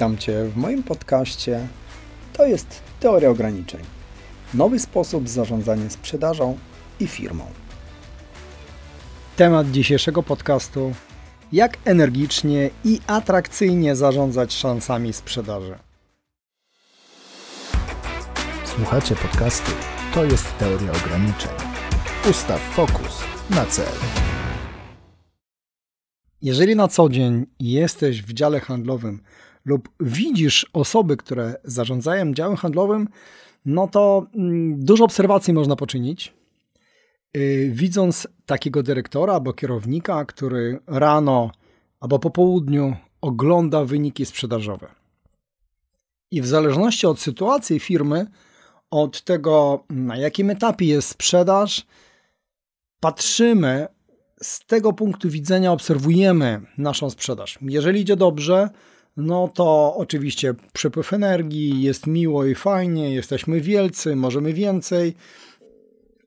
Witam Cię w moim podcaście. To jest Teoria Ograniczeń. Nowy sposób zarządzania sprzedażą i firmą. Temat dzisiejszego podcastu: jak energicznie i atrakcyjnie zarządzać szansami sprzedaży. Słuchacie podcastu To jest Teoria Ograniczeń. Ustaw fokus na cel. Jeżeli na co dzień jesteś w dziale handlowym lub widzisz osoby, które zarządzają działem handlowym, no to mm, dużo obserwacji można poczynić. Y, widząc takiego dyrektora albo kierownika, który rano albo po południu ogląda wyniki sprzedażowe. I w zależności od sytuacji firmy, od tego, na jakim etapie jest sprzedaż, patrzymy z tego punktu widzenia, obserwujemy naszą sprzedaż. Jeżeli idzie dobrze, no to oczywiście przepływ energii, jest miło i fajnie, jesteśmy wielcy, możemy więcej,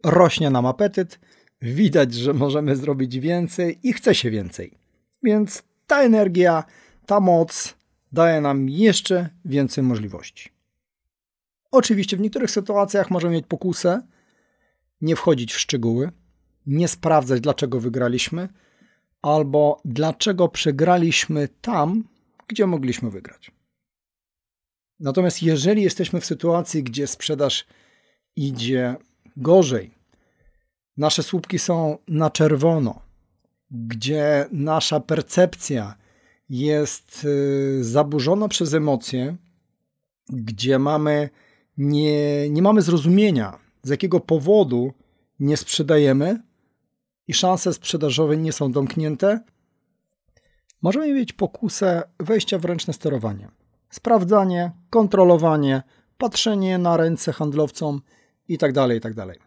rośnie nam apetyt, widać, że możemy zrobić więcej i chce się więcej. Więc ta energia, ta moc daje nam jeszcze więcej możliwości. Oczywiście w niektórych sytuacjach możemy mieć pokusę, nie wchodzić w szczegóły, nie sprawdzać, dlaczego wygraliśmy, albo dlaczego przegraliśmy tam, gdzie mogliśmy wygrać. Natomiast jeżeli jesteśmy w sytuacji, gdzie sprzedaż idzie gorzej, nasze słupki są na czerwono, gdzie nasza percepcja jest y, zaburzona przez emocje, gdzie mamy nie, nie mamy zrozumienia, z jakiego powodu nie sprzedajemy i szanse sprzedażowe nie są domknięte, możemy mieć pokusę wejścia w ręczne sterowanie. Sprawdzanie, kontrolowanie, patrzenie na ręce handlowcom itd. Tak itd. Tak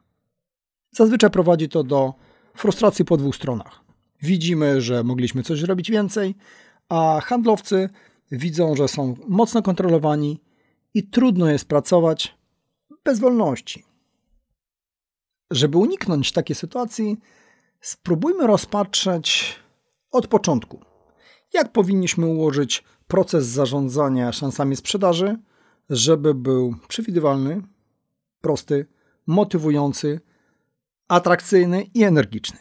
Zazwyczaj prowadzi to do frustracji po dwóch stronach. Widzimy, że mogliśmy coś zrobić więcej, a handlowcy widzą, że są mocno kontrolowani i trudno jest pracować bez wolności. Żeby uniknąć takiej sytuacji, spróbujmy rozpatrzeć od początku jak powinniśmy ułożyć proces zarządzania szansami sprzedaży, żeby był przewidywalny, prosty, motywujący, atrakcyjny i energiczny.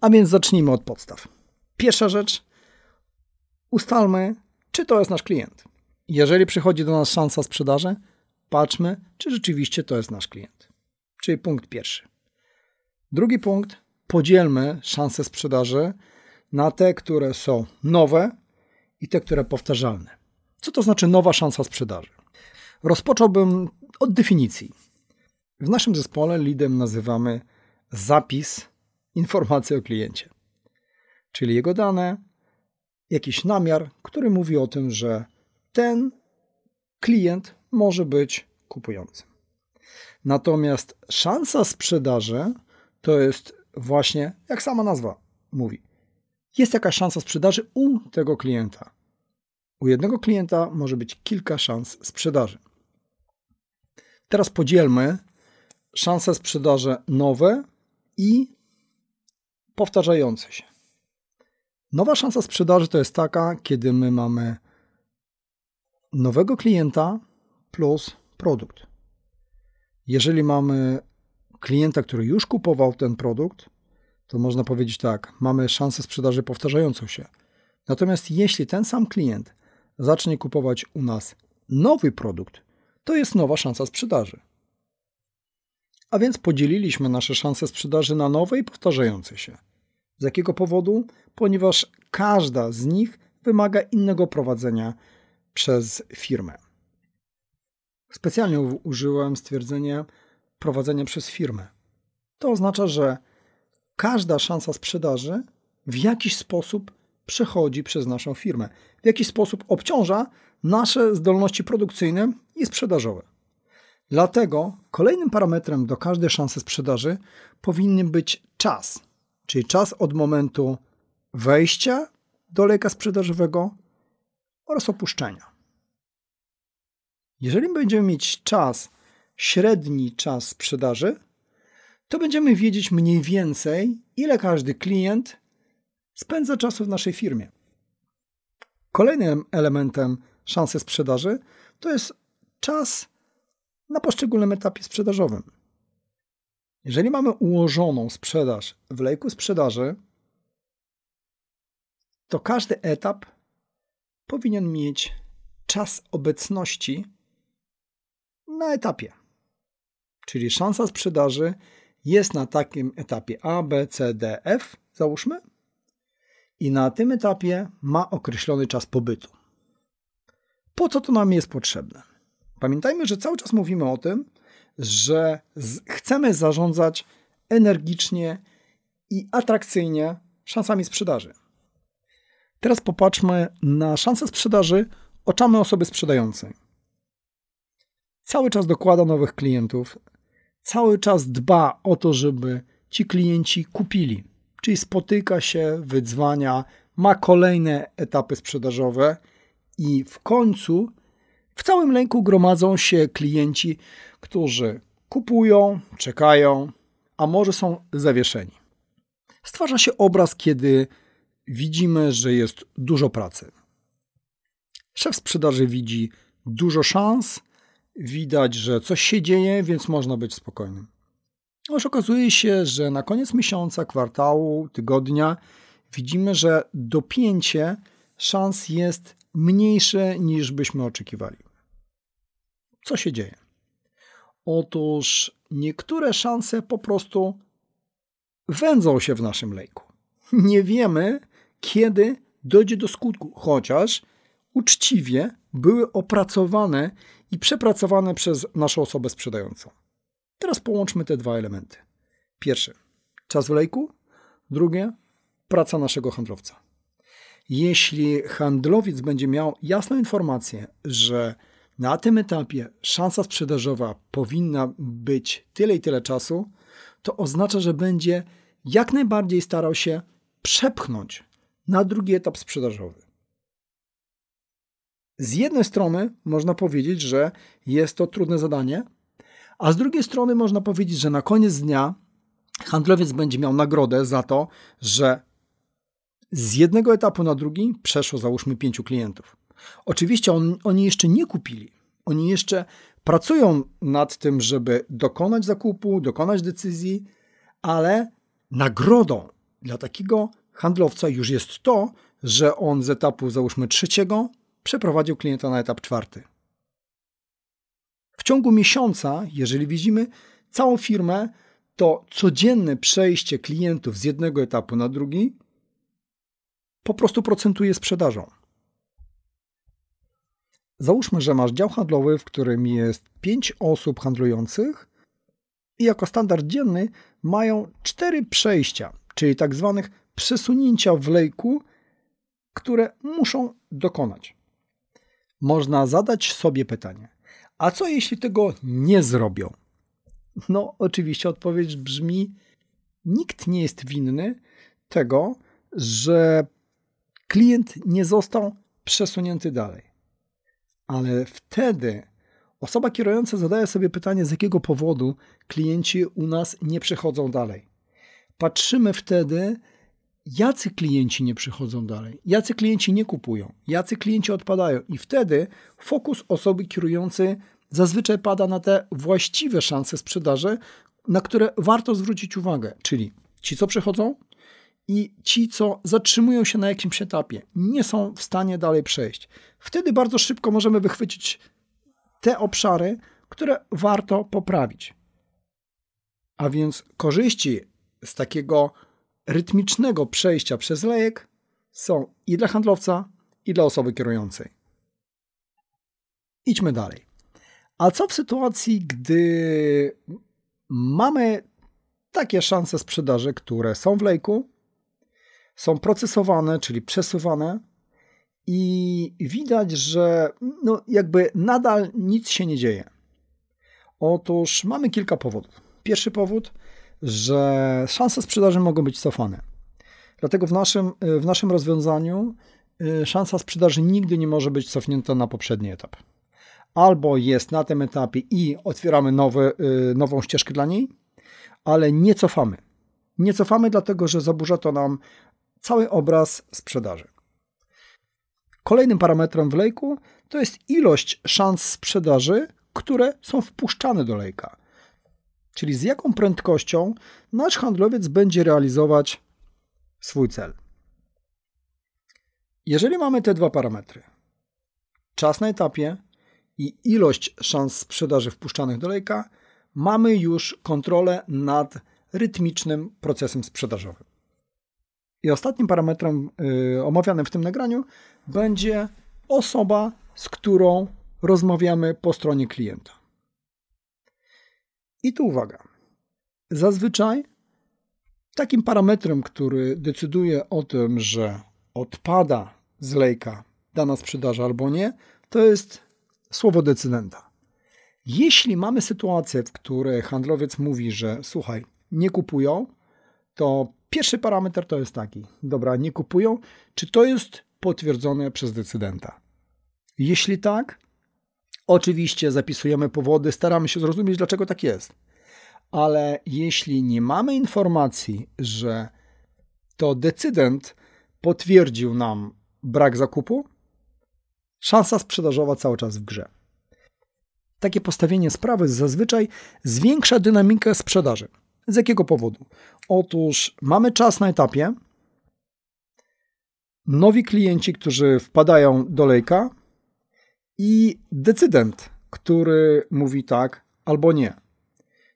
A więc zacznijmy od podstaw. Pierwsza rzecz, ustalmy, czy to jest nasz klient. Jeżeli przychodzi do nas szansa sprzedaży, patrzmy, czy rzeczywiście to jest nasz klient. Czyli punkt pierwszy. Drugi punkt, podzielmy szansę sprzedaży na te, które są nowe i te, które powtarzalne. Co to znaczy nowa szansa sprzedaży? Rozpocząłbym od definicji. W naszym zespole leadem nazywamy zapis informacji o kliencie, czyli jego dane, jakiś namiar, który mówi o tym, że ten klient może być kupującym. Natomiast szansa sprzedaży to jest właśnie, jak sama nazwa mówi, jest jakaś szansa sprzedaży u tego klienta. U jednego klienta może być kilka szans sprzedaży. Teraz podzielmy szanse sprzedaży nowe i powtarzające się. Nowa szansa sprzedaży to jest taka, kiedy my mamy nowego klienta plus produkt. Jeżeli mamy klienta, który już kupował ten produkt, to można powiedzieć tak, mamy szansę sprzedaży powtarzającą się. Natomiast jeśli ten sam klient zacznie kupować u nas nowy produkt, to jest nowa szansa sprzedaży. A więc podzieliliśmy nasze szanse sprzedaży na nowe i powtarzające się. Z jakiego powodu? Ponieważ każda z nich wymaga innego prowadzenia przez firmę. Specjalnie użyłem stwierdzenia prowadzenia przez firmę. To oznacza, że każda szansa sprzedaży w jakiś sposób przechodzi przez naszą firmę, w jakiś sposób obciąża nasze zdolności produkcyjne i sprzedażowe. Dlatego kolejnym parametrem do każdej szansy sprzedaży powinien być czas, czyli czas od momentu wejścia do lejka sprzedażowego oraz opuszczenia. Jeżeli będziemy mieć czas, średni czas sprzedaży, to będziemy wiedzieć mniej więcej, ile każdy klient spędza czasu w naszej firmie. Kolejnym elementem szansy sprzedaży to jest czas na poszczególnym etapie sprzedażowym. Jeżeli mamy ułożoną sprzedaż w lejku sprzedaży, to każdy etap powinien mieć czas obecności na etapie. Czyli szansa sprzedaży jest na takim etapie A, B, C, D, F, załóżmy, i na tym etapie ma określony czas pobytu. Po co to nam jest potrzebne? Pamiętajmy, że cały czas mówimy o tym, że chcemy zarządzać energicznie i atrakcyjnie szansami sprzedaży. Teraz popatrzmy na szanse sprzedaży oczami osoby sprzedającej. Cały czas dokłada nowych klientów, cały czas dba o to, żeby ci klienci kupili, czyli spotyka się, wydzwania, ma kolejne etapy sprzedażowe i w końcu w całym rynku gromadzą się klienci, którzy kupują, czekają, a może są zawieszeni. Stwarza się obraz, kiedy widzimy, że jest dużo pracy. Szef sprzedaży widzi dużo szans, widać, że coś się dzieje, więc można być spokojnym. Już okazuje się, że na koniec miesiąca, kwartału, tygodnia widzimy, że dopięcie szans jest mniejsze niż byśmy oczekiwali. Co się dzieje? Otóż niektóre szanse po prostu wędzą się w naszym lejku. Nie wiemy, kiedy dojdzie do skutku, chociaż uczciwie były opracowane i przepracowane przez naszą osobę sprzedającą. Teraz połączmy te dwa elementy. Pierwszy czas w lejku, drugie praca naszego handlowca. Jeśli handlowiec będzie miał jasną informację, że na tym etapie szansa sprzedażowa powinna być tyle i tyle czasu, to oznacza, że będzie jak najbardziej starał się przepchnąć na drugi etap sprzedażowy. Z jednej strony można powiedzieć, że jest to trudne zadanie, a z drugiej strony można powiedzieć, że na koniec dnia handlowiec będzie miał nagrodę za to, że z jednego etapu na drugi przeszło załóżmy pięciu klientów. Oczywiście on, oni jeszcze nie kupili. Oni jeszcze pracują nad tym, żeby dokonać zakupu, dokonać decyzji, ale nagrodą dla takiego handlowca już jest to, że on z etapu załóżmy trzeciego przeprowadził klienta na etap czwarty. W ciągu miesiąca, jeżeli widzimy całą firmę, to codzienne przejście klientów z jednego etapu na drugi po prostu procentuje sprzedażą. Załóżmy, że masz dział handlowy, w którym jest 5 osób handlujących i jako standard dzienny mają 4 przejścia, czyli tak zwanych przesunięcia w lejku, które muszą dokonać. Można zadać sobie pytanie: a co jeśli tego nie zrobią? No, oczywiście odpowiedź brzmi: nikt nie jest winny tego, że klient nie został przesunięty dalej. Ale wtedy osoba kierująca zadaje sobie pytanie, z jakiego powodu klienci u nas nie przechodzą dalej. Patrzymy wtedy, jacy klienci nie przychodzą dalej, jacy klienci nie kupują, jacy klienci odpadają, i wtedy fokus osoby kierującej zazwyczaj pada na te właściwe szanse sprzedaży, na które warto zwrócić uwagę, czyli ci, co przychodzą, i ci, co zatrzymują się na jakimś etapie, nie są w stanie dalej przejść. Wtedy bardzo szybko możemy wychwycić te obszary, które warto poprawić. A więc korzyści z takiego rytmicznego przejścia przez lejek są i dla handlowca, i dla osoby kierującej. Idźmy dalej. A co w sytuacji, gdy mamy takie szanse sprzedaży, które są w lejku, są procesowane, czyli przesuwane i widać, że no jakby nadal nic się nie dzieje. Otóż mamy kilka powodów. Pierwszy powód, że szanse sprzedaży mogą być cofane. Dlatego w naszym, w naszym rozwiązaniu y, szansa sprzedaży nigdy nie może być cofnięta na poprzedni etap. Albo jest na tym etapie i otwieramy nowy, y, nową ścieżkę dla niej, ale nie cofamy. Nie cofamy, dlatego że zaburza to nam cały obraz sprzedaży. Kolejnym parametrem w lejku to jest ilość szans sprzedaży, które są wpuszczane do lejka. Czyli z jaką prędkością nasz handlowiec będzie realizować swój cel. Jeżeli mamy te dwa parametry, czas na etapie i ilość szans sprzedaży wpuszczanych do lejka, mamy już kontrolę nad rytmicznym procesem sprzedażowym. I ostatnim parametrem yy, omawianym w tym nagraniu będzie osoba, z którą rozmawiamy po stronie klienta. I tu uwaga. Zazwyczaj takim parametrem, który decyduje o tym, że odpada z lejka dana sprzedaż albo nie, to jest słowo decydenta. Jeśli mamy sytuację, w której handlowiec mówi, że słuchaj, nie kupują, to pierwszy parametr to jest taki: dobra, nie kupują, czy to jest potwierdzone przez decydenta? Jeśli tak, oczywiście zapisujemy powody, staramy się zrozumieć, dlaczego tak jest. Ale jeśli nie mamy informacji, że to decydent potwierdził nam brak zakupu, szansa sprzedażowa cały czas w grze. Takie postawienie sprawy zazwyczaj zwiększa dynamikę sprzedaży. Z jakiego powodu? Otóż mamy czas na etapie, nowi klienci, którzy wpadają do lejka i decydent, który mówi tak albo nie.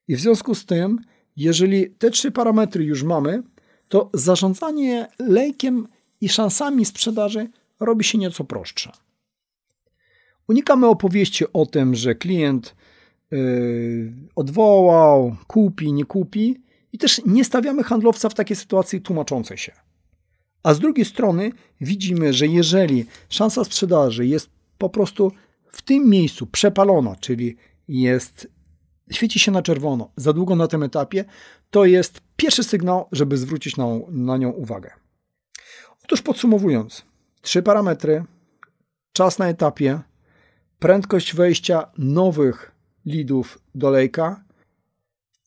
I w związku z tym, jeżeli te trzy parametry już mamy, to zarządzanie lejkiem i szansami sprzedaży robi się nieco prostsze. Unikamy opowieści o tym, że klient yy, odwołał, kupi, nie kupi i też nie stawiamy handlowca w takiej sytuacji tłumaczącej się. A z drugiej strony widzimy, że jeżeli szansa sprzedaży jest po prostu w tym miejscu przepalona, czyli jest świeci się na czerwono za długo na tym etapie, to jest pierwszy sygnał, żeby zwrócić na, na nią uwagę. Otóż podsumowując, trzy parametry: czas na etapie, prędkość wejścia nowych lidów do lejka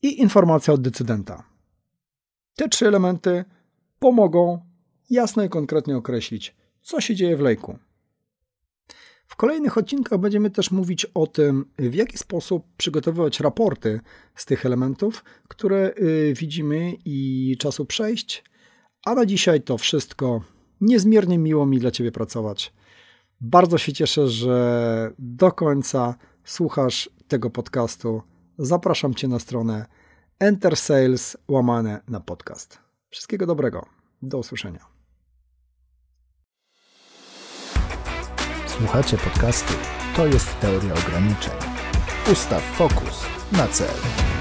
i informacja od decydenta. Te trzy elementy pomogą jasno i konkretnie określić, co się dzieje w lejku. W kolejnych odcinkach będziemy też mówić o tym, w jaki sposób przygotowywać raporty z tych elementów, które y, widzimy i czasu przejść. A na dzisiaj to wszystko. Niezmiernie miło mi dla Ciebie pracować. Bardzo się cieszę, że do końca słuchasz tego podcastu. Zapraszam Cię na stronę Enter Sales łamane na podcast. Wszystkiego dobrego. Do usłyszenia. Słuchacie podcastu To jest teoria ograniczeń. Ustaw fokus na cel.